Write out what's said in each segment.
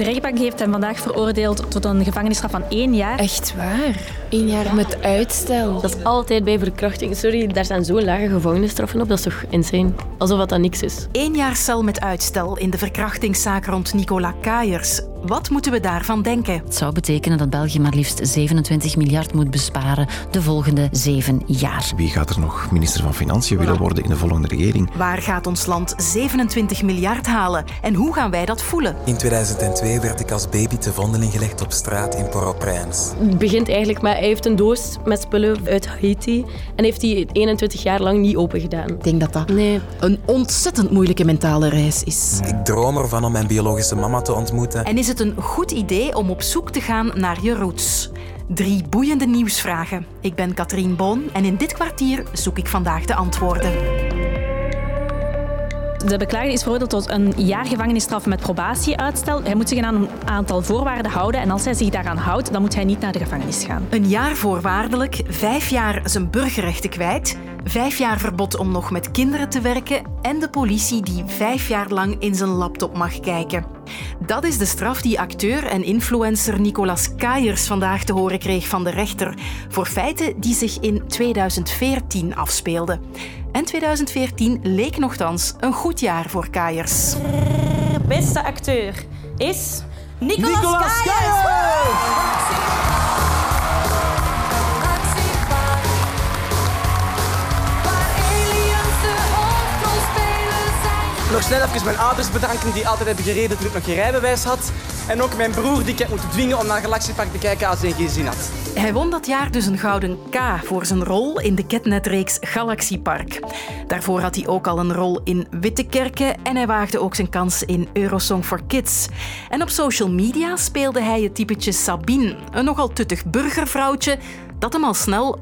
De rechtbank heeft hem vandaag veroordeeld tot een gevangenisstraf van één jaar. Echt waar? Eén jaar met uitstel. Dat is altijd bij verkrachting. Sorry, daar zijn zo lage gevangenisstraffen op. Dat is toch insane? Alsof dat, dat niks is. Eén jaar cel met uitstel in de verkrachtingszaak rond Nicola Kaiers. Wat moeten we daarvan denken? Het zou betekenen dat België maar liefst 27 miljard moet besparen de volgende zeven jaar. Wie gaat er nog minister van Financiën willen worden in de volgende regering? Waar gaat ons land 27 miljard halen? En hoe gaan wij dat voelen? In 2002 werd ik als baby te vondeling gelegd op straat in Port-au-Prince. Het begint eigenlijk met... Hij heeft een doos met spullen uit Haiti en heeft die 21 jaar lang niet open gedaan. Ik denk dat dat Nee. een ontzettend moeilijke mentale reis is. Ik droom ervan om mijn biologische mama te ontmoeten. En is het een goed idee om op zoek te gaan naar je roots? Drie boeiende nieuwsvragen. Ik ben Katrien Boon en in dit kwartier zoek ik vandaag de antwoorden. De beklaagde is veroordeeld tot een jaar gevangenisstraf met probatieuitstel. Hij moet zich aan een aantal voorwaarden houden en als hij zich daaraan houdt, dan moet hij niet naar de gevangenis gaan. Een jaar voorwaardelijk, vijf jaar zijn burgerrechten kwijt, vijf jaar verbod om nog met kinderen te werken en de politie die vijf jaar lang in zijn laptop mag kijken. Dat is de straf die acteur en influencer Nicolas Kaiers vandaag te horen kreeg van de rechter voor feiten die zich in 2014 afspeelden. En 2014 leek nogthans een goed jaar voor Kaiers. beste acteur is Nicolas, Nog snel even mijn ouders bedanken die altijd hebben gereden toen ik nog geen rijbewijs had. En ook mijn broer die ik heb moeten dwingen om naar Galaxiepark te kijken als hij geen zin had. Hij won dat jaar dus een gouden K voor zijn rol in de Ketnet-reeks Galaxiepark. Daarvoor had hij ook al een rol in Wittekerke en hij waagde ook zijn kans in Eurosong for Kids. En op social media speelde hij het typetje Sabine, een nogal tuttig burgervrouwtje dat hem al snel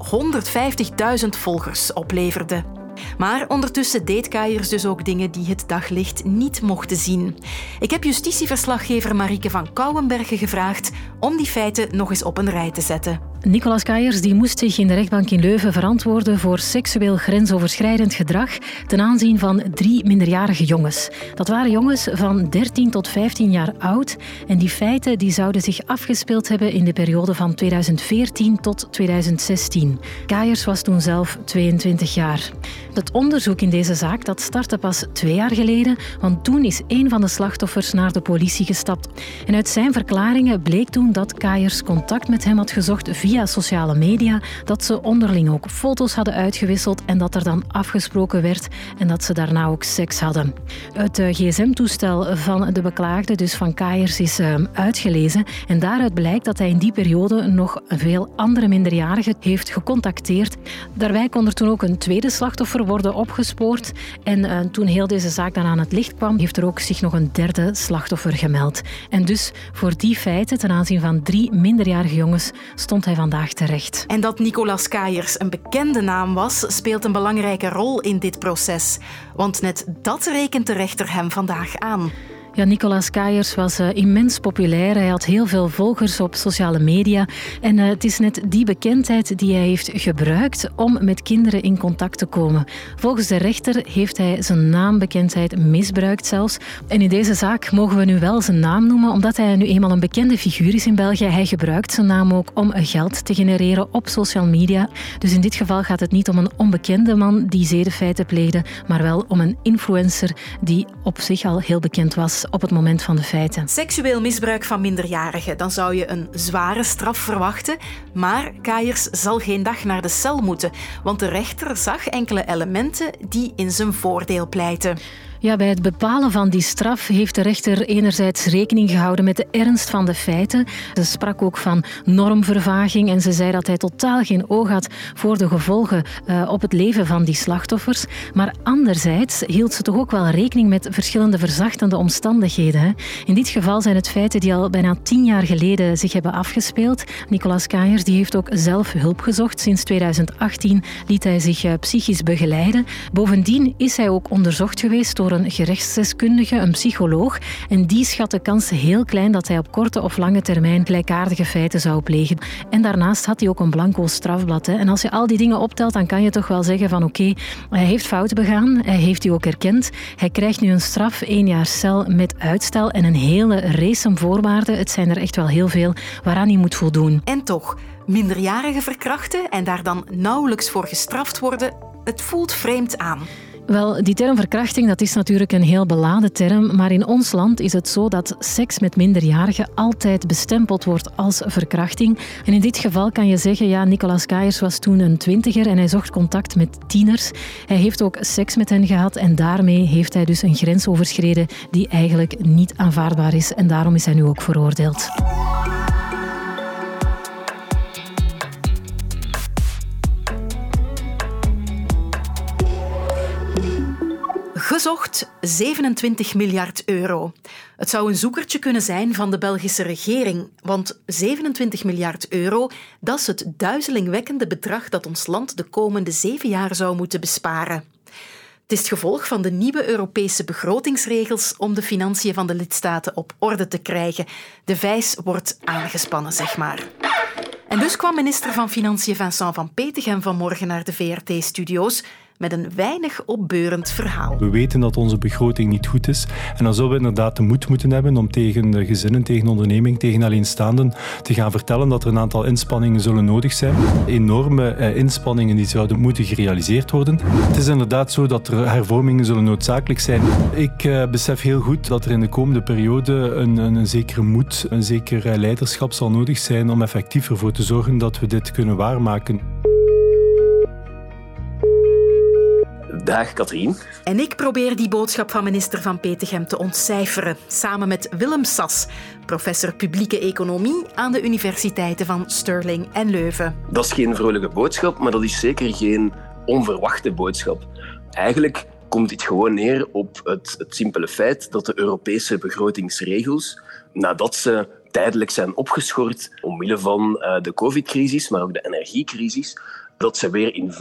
150.000 volgers opleverde. Maar ondertussen deed Kaiers dus ook dingen die het daglicht niet mochten zien. Ik heb justitieverslaggever Marieke van Kouwenbergen gevraagd om die feiten nog eens op een rij te zetten. Nicolas Kaiers die moest zich in de rechtbank in Leuven verantwoorden voor seksueel grensoverschrijdend gedrag ten aanzien van drie minderjarige jongens. Dat waren jongens van 13 tot 15 jaar oud en die feiten die zouden zich afgespeeld hebben in de periode van 2014 tot 2016. Kaiers was toen zelf 22 jaar. Het onderzoek in deze zaak dat startte pas twee jaar geleden, want toen is een van de slachtoffers naar de politie gestapt. En uit zijn verklaringen bleek toen dat Kaiers contact met hem had gezocht sociale media, dat ze onderling ook foto's hadden uitgewisseld en dat er dan afgesproken werd en dat ze daarna ook seks hadden. Het eh, gsm-toestel van de beklaagde, dus van Kaiers, is eh, uitgelezen en daaruit blijkt dat hij in die periode nog veel andere minderjarigen heeft gecontacteerd. Daarbij kon er toen ook een tweede slachtoffer worden opgespoord en eh, toen heel deze zaak dan aan het licht kwam, heeft er ook zich nog een derde slachtoffer gemeld. En dus voor die feiten ten aanzien van drie minderjarige jongens stond hij vandaag terecht. En dat Nicolas Kaiers een bekende naam was, speelt een belangrijke rol in dit proces. Want net dat rekent de rechter hem vandaag aan. Ja, Nicolas Kaiers was uh, immens populair. Hij had heel veel volgers op sociale media. En uh, het is net die bekendheid die hij heeft gebruikt om met kinderen in contact te komen. Volgens de rechter heeft hij zijn naambekendheid misbruikt zelfs. En in deze zaak mogen we nu wel zijn naam noemen, omdat hij nu eenmaal een bekende figuur is in België. Hij gebruikt zijn naam ook om geld te genereren op social media. Dus in dit geval gaat het niet om een onbekende man die zedenfeiten pleegde, maar wel om een influencer die op zich al heel bekend was op het moment van de feiten. Seksueel misbruik van minderjarigen, dan zou je een zware straf verwachten. Maar Kaiers zal geen dag naar de cel moeten, want de rechter zag enkele elementen die in zijn voordeel pleiten. Ja, bij het bepalen van die straf heeft de rechter enerzijds rekening gehouden met de ernst van de feiten. Ze sprak ook van normvervaging en ze zei dat hij totaal geen oog had voor de gevolgen uh, op het leven van die slachtoffers. Maar anderzijds hield ze toch ook wel rekening met verschillende verzachtende omstandigheden. In dit geval zijn het feiten die al bijna tien jaar geleden zich hebben afgespeeld. Nicolas Kaiers die heeft ook zelf hulp gezocht. Sinds 2018 liet hij zich uh, psychisch begeleiden. Bovendien is hij ook onderzocht geweest door een gerechtsdeskundige, een psycholoog. En die schat de kans heel klein dat hij op korte of lange termijn gelijkaardige feiten zou plegen. En daarnaast had hij ook een blanco strafblad. Hè. En als je al die dingen optelt, dan kan je toch wel zeggen van oké, hij heeft fouten begaan, hij heeft die ook erkend. Hij krijgt nu een straf, één jaar cel met uitstel en een hele race voorwaarden. Het zijn er echt wel heel veel waaraan hij moet voldoen. En toch, minderjarigen verkrachten en daar dan nauwelijks voor gestraft worden, het voelt vreemd aan. Wel, die term verkrachting dat is natuurlijk een heel beladen term, maar in ons land is het zo dat seks met minderjarigen altijd bestempeld wordt als verkrachting. En in dit geval kan je zeggen, ja, Nicolas Kaiers was toen een twintiger en hij zocht contact met tieners. Hij heeft ook seks met hen gehad en daarmee heeft hij dus een grens overschreden die eigenlijk niet aanvaardbaar is en daarom is hij nu ook veroordeeld. Gezocht 27 miljard euro. Het zou een zoekertje kunnen zijn van de Belgische regering, want 27 miljard euro, dat is het duizelingwekkende bedrag dat ons land de komende zeven jaar zou moeten besparen. Het is het gevolg van de nieuwe Europese begrotingsregels om de financiën van de lidstaten op orde te krijgen. De vijs wordt aangespannen, zeg maar. En dus kwam minister van Financiën Vincent van Petegem vanmorgen naar de VRT-studio's met een weinig opbeurend verhaal. We weten dat onze begroting niet goed is. En dan zullen we inderdaad de moed moeten hebben om tegen de gezinnen, tegen onderneming, tegen alleenstaanden te gaan vertellen dat er een aantal inspanningen zullen nodig zijn. Enorme eh, inspanningen die zouden moeten gerealiseerd worden. Het is inderdaad zo dat er hervormingen zullen noodzakelijk zijn. Ik uh, besef heel goed dat er in de komende periode een, een, een zekere moed, een zeker eh, leiderschap zal nodig zijn om effectief ervoor te zorgen dat we dit kunnen waarmaken. Dag Katrien. En ik probeer die boodschap van minister Van Petegem te ontcijferen, samen met Willem Sas, professor publieke economie aan de universiteiten van Stirling en Leuven. Dat is geen vrolijke boodschap, maar dat is zeker geen onverwachte boodschap. Eigenlijk komt dit gewoon neer op het, het simpele feit dat de Europese begrotingsregels, nadat ze tijdelijk zijn opgeschort omwille van uh, de covid-crisis, maar ook de energiecrisis, dat ze weer in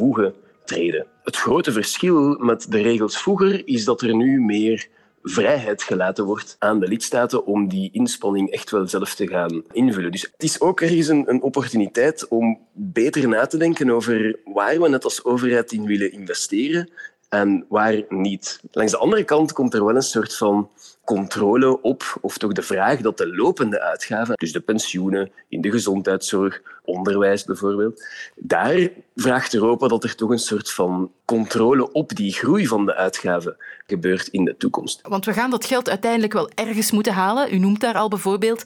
Het grote verschil met de regels vroeger is dat er nu meer vrijheid gelaten wordt aan de lidstaten om die inspanning echt wel zelf te gaan invullen. Dus het is ook ergens een opportuniteit om beter na te denken over waar we net als overheid in willen investeren en waar niet. Langs de andere kant komt er wel een soort van controle op, of toch de vraag dat de lopende uitgaven, dus de pensioenen in de gezondheidszorg, onderwijs bijvoorbeeld, daar vraagt Europa dat er toch een soort van controle op die groei van de uitgaven gebeurt in de toekomst. Want we gaan dat geld uiteindelijk wel ergens moeten halen. U noemt daar al bijvoorbeeld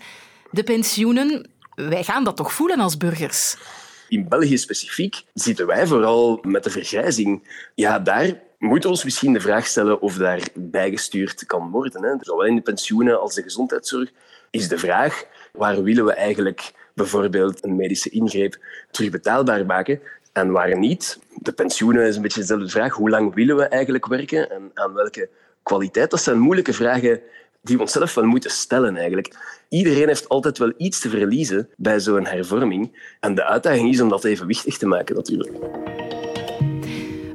de pensioenen. Wij gaan dat toch voelen als burgers? In België specifiek zitten wij vooral met de vergrijzing. Ja, daar moeten ons misschien de vraag stellen of daar bijgestuurd kan worden. Hè. Zowel in de pensioenen als de gezondheidszorg is de vraag waar willen we eigenlijk bijvoorbeeld een medische ingreep terugbetaalbaar maken en waar niet. De pensioenen is een beetje dezelfde vraag. Hoe lang willen we eigenlijk werken en aan welke kwaliteit? Dat zijn moeilijke vragen die we onszelf wel moeten stellen eigenlijk. Iedereen heeft altijd wel iets te verliezen bij zo'n hervorming. En de uitdaging is om dat evenwichtig te maken natuurlijk.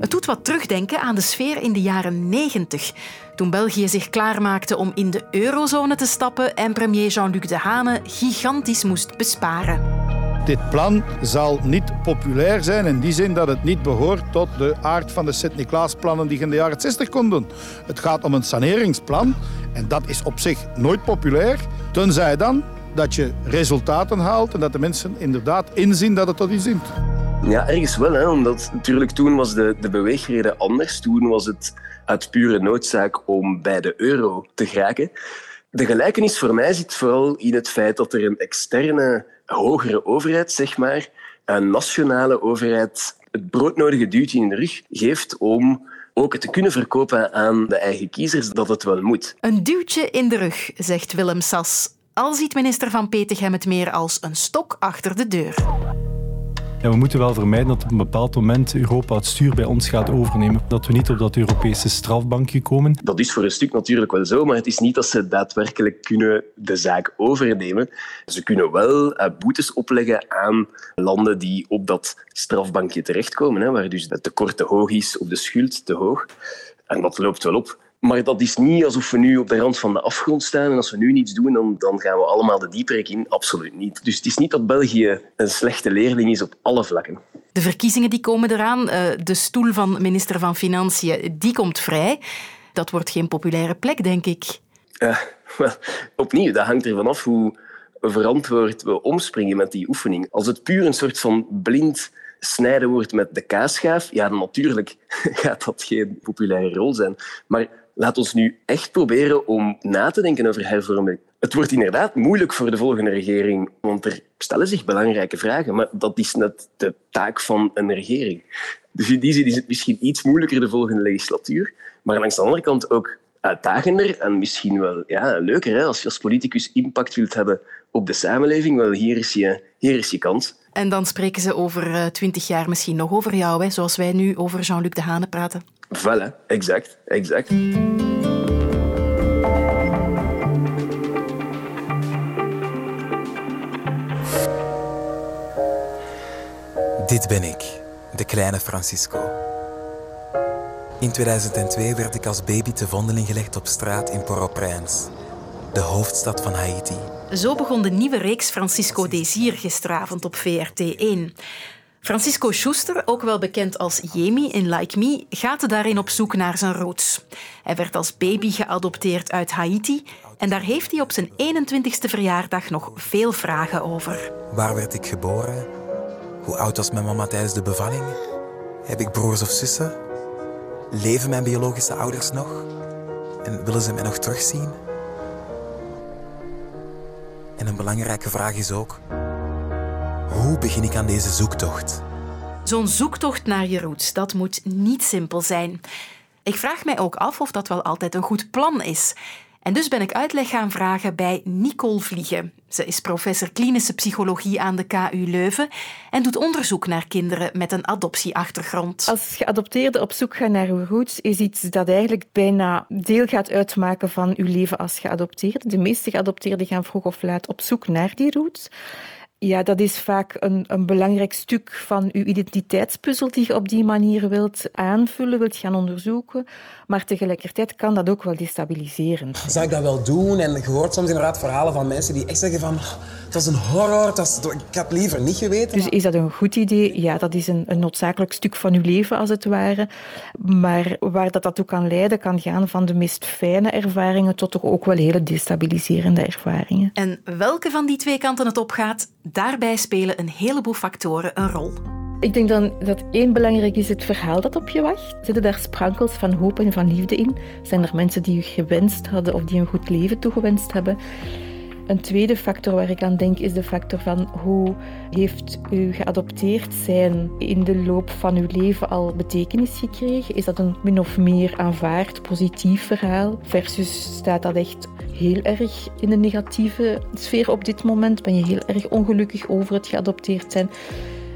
Het doet wat terugdenken aan de sfeer in de jaren 90, toen België zich klaarmaakte om in de eurozone te stappen en premier Jean-Luc Dehane gigantisch moest besparen. Dit plan zal niet populair zijn in die zin dat het niet behoort tot de aard van de Sint-Niklaas-plannen die je in de jaren 60 kon doen. Het gaat om een saneringsplan en dat is op zich nooit populair, tenzij dan dat je resultaten haalt en dat de mensen inderdaad inzien dat het tot iets dient. Ja, ergens wel. Hè, omdat natuurlijk toen was de, de beweegreden anders. Toen was het uit pure noodzaak om bij de euro te geraken. De gelijkenis voor mij zit vooral in het feit dat er een externe hogere overheid, zeg maar, een nationale overheid, het broodnodige duwtje in de rug geeft om ook te kunnen verkopen aan de eigen kiezers dat het wel moet. Een duwtje in de rug, zegt Willem Sas. Al ziet minister Van Petegem het meer als een stok achter de deur. We moeten wel vermijden dat op een bepaald moment Europa het stuur bij ons gaat overnemen. Dat we niet op dat Europese strafbankje komen. Dat is voor een stuk natuurlijk wel zo, maar het is niet dat ze daadwerkelijk kunnen de zaak overnemen. Ze kunnen wel eh, boetes opleggen aan landen die op dat strafbankje terechtkomen, hè, waar dus het tekort te hoog is of de schuld te hoog. En dat loopt wel op. Maar dat is niet alsof we nu op de rand van de afgrond staan en als we nu niets doen, dan, dan gaan we allemaal de dieprek in. Absoluut niet. Dus het is niet dat België een slechte leerling is op alle vlakken. De verkiezingen die komen eraan. Eh, de stoel van minister van Financiën die komt vrij. Dat wordt geen populaire plek, denk ik. Wel, opnieuw, dat hangt ervan af hoe verantwoord we omspringen met die oefening. Als het puur een soort van blind snijden wordt met de kaasschaaf, ja, dan natuurlijk gaat dat geen populaire rol zijn. Maar laat ons nu echt proberen om na te denken over hervorming. Het wordt inderdaad moeilijk voor de volgende regering, want er stellen zich belangrijke vragen, maar dat is net de taak van een regering. Dus in die zin is het misschien iets moeilijker de volgende legislatuur, maar langs de andere kant ook uitdagender en misschien wel ja, leuker. Hè? Als je als politicus impact wilt hebben op de samenleving, wel, hier is je, hier is je kans. En dan spreken ze over eh, twintig jaar misschien nog over jou, hè? zoals wij nu over Jean-Luc Dehane praten. Voilà, exact, exact. Dit ben ik, de kleine Francisco. In 2002 werd ik als baby te vondeling gelegd op straat in Port-au-Prince, de hoofdstad van Haiti. Zo begon de nieuwe reeks Francisco Desir gisteravond op VRT1. Francisco Schuster, ook wel bekend als Jemi in Like Me, gaat daarin op zoek naar zijn roots. Hij werd als baby geadopteerd uit Haiti en daar heeft hij op zijn 21ste verjaardag nog veel vragen over. Waar werd ik geboren? Hoe oud was mijn mama tijdens de bevalling? Heb ik broers of zussen? Leven mijn biologische ouders nog? En willen ze mij nog terugzien? En een belangrijke vraag is ook: hoe begin ik aan deze zoektocht? Zo'n zoektocht naar je roots, dat moet niet simpel zijn. Ik vraag mij ook af of dat wel altijd een goed plan is. En dus ben ik uitleg gaan vragen bij Nicole Vliegen. Ze is professor klinische psychologie aan de KU Leuven en doet onderzoek naar kinderen met een adoptieachtergrond. Als geadopteerde op zoek gaan naar uw roots is iets dat eigenlijk bijna deel gaat uitmaken van uw leven als geadopteerde. De meeste geadopteerden gaan vroeg of laat op zoek naar die roots. Ja, dat is vaak een, een belangrijk stuk van uw identiteitspuzzel die je op die manier wilt aanvullen, wilt gaan onderzoeken. Maar tegelijkertijd kan dat ook wel destabiliseren. Zou ik dat wel doen? En je hoort soms inderdaad verhalen van mensen die echt zeggen van het was een horror, dat ik had liever niet geweten. Dus is dat een goed idee? Ja, dat is een, een noodzakelijk stuk van uw leven als het ware. Maar waar dat, dat toe kan leiden, kan gaan van de meest fijne ervaringen tot toch ook wel hele destabiliserende ervaringen. En welke van die twee kanten het opgaat, daarbij spelen een heleboel factoren een rol. Ik denk dan dat één belangrijk is het verhaal dat op je wacht. Zitten daar sprankels van hoop en van liefde in? Zijn er mensen die u gewenst hadden of die een goed leven toegewenst hebben? Een tweede factor waar ik aan denk is de factor van hoe heeft u geadopteerd zijn in de loop van uw leven al betekenis gekregen? Is dat een min of meer aanvaard positief verhaal versus staat dat echt heel erg in de negatieve sfeer op dit moment? Ben je heel erg ongelukkig over het geadopteerd zijn?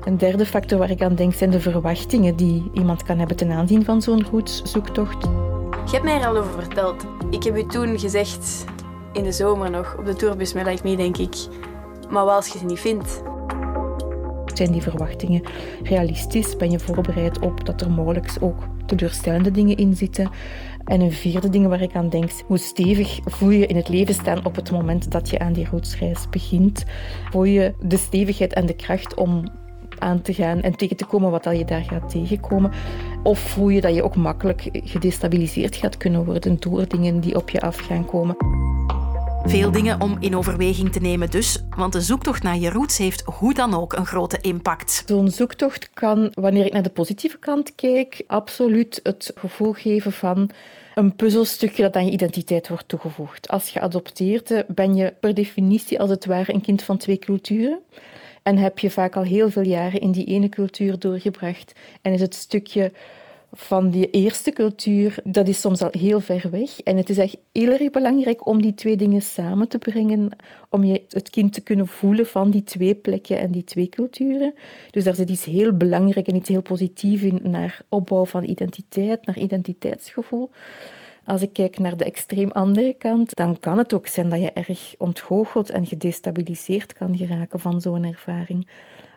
Een derde factor waar ik aan denk zijn de verwachtingen die iemand kan hebben ten aanzien van zo'n zoektocht. Je hebt mij er al over verteld. Ik heb u toen gezegd, in de zomer nog, op de tourbus met Like Me, denk ik. Maar wat als je ze niet vindt? Zijn die verwachtingen realistisch? Ben je voorbereid op dat er mogelijk ook teleurstellende dingen in zitten? En een vierde ding waar ik aan denk, hoe stevig voel je in het leven staan op het moment dat je aan die rootsreis begint? Voel je de stevigheid en de kracht om aan te gaan en tegen te komen wat al je daar gaat tegenkomen? Of voel je dat je ook makkelijk gedestabiliseerd gaat kunnen worden door dingen die op je af gaan komen? Veel dingen om in overweging te nemen dus, want een zoektocht naar je roots heeft hoe dan ook een grote impact. Zo'n zoektocht kan, wanneer ik naar de positieve kant kijk, absoluut het gevoel geven van een puzzelstukje dat aan je identiteit wordt toegevoegd. Als geadopteerde ben je per definitie als het ware een kind van twee culturen. En heb je vaak al heel veel jaren in die ene cultuur doorgebracht. En is het stukje van die eerste cultuur, dat is soms al heel ver weg. En het is echt heel erg belangrijk om die twee dingen samen te brengen, om je het kind te kunnen voelen van die twee plekken en die twee culturen. Dus daar zit iets heel belangrijk en iets heel positiefs in naar opbouw van identiteit, naar identiteitsgevoel. Als ik kijk naar de extreem andere kant, dan kan het ook zijn dat je erg ontgoocheld en gedestabiliseerd kan geraken van zo'n ervaring.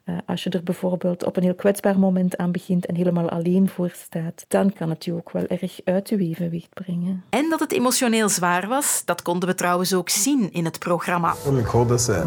Uh, als je er bijvoorbeeld op een heel kwetsbaar moment aan begint en helemaal alleen voor staat, dan kan het je ook wel erg uit je evenwicht brengen. En dat het emotioneel zwaar was, dat konden we trouwens ook zien in het programma. Ik hoop dat zij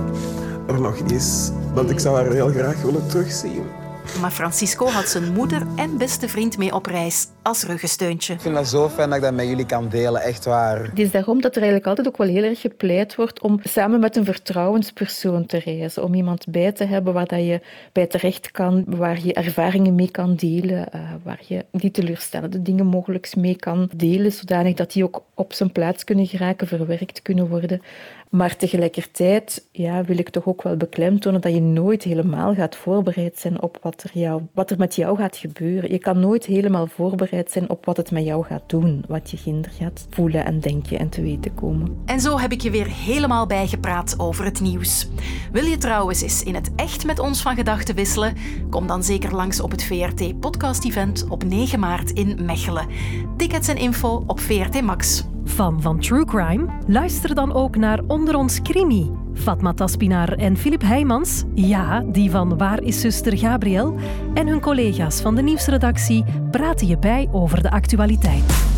er nog is, want ik zou haar heel graag willen terugzien. Maar Francisco had zijn moeder en beste vriend mee op reis als ruggensteuntje. Ik vind dat zo fijn dat ik dat met jullie kan delen, echt waar. Het is daarom dat er eigenlijk altijd ook wel heel erg gepleit wordt om samen met een vertrouwenspersoon te reizen. Om iemand bij te hebben waar dat je bij terecht kan, waar je ervaringen mee kan delen, uh, waar je die teleurstellende dingen mogelijk mee kan delen, zodanig dat die ook op zijn plaats kunnen geraken, verwerkt kunnen worden. Maar tegelijkertijd ja, wil ik toch ook wel beklemtonen dat je nooit helemaal gaat voorbereid zijn op wat er, jou, wat er met jou gaat gebeuren. Je kan nooit helemaal voorbereid zijn op wat het met jou gaat doen, wat je kinder gaat voelen en denken en te weten komen. En zo heb ik je weer helemaal bijgepraat over het nieuws. Wil je trouwens eens in het echt met ons van gedachten wisselen? Kom dan zeker langs op het VRT Podcast Event op 9 maart in Mechelen. Tickets en info op VRT Max. Fan van True Crime? Luister dan ook naar Onder ons Crimi. Fatma Taspinar en Filip Heijmans, ja, die van Waar is zuster Gabriel, en hun collega's van de nieuwsredactie praten je bij over de actualiteit.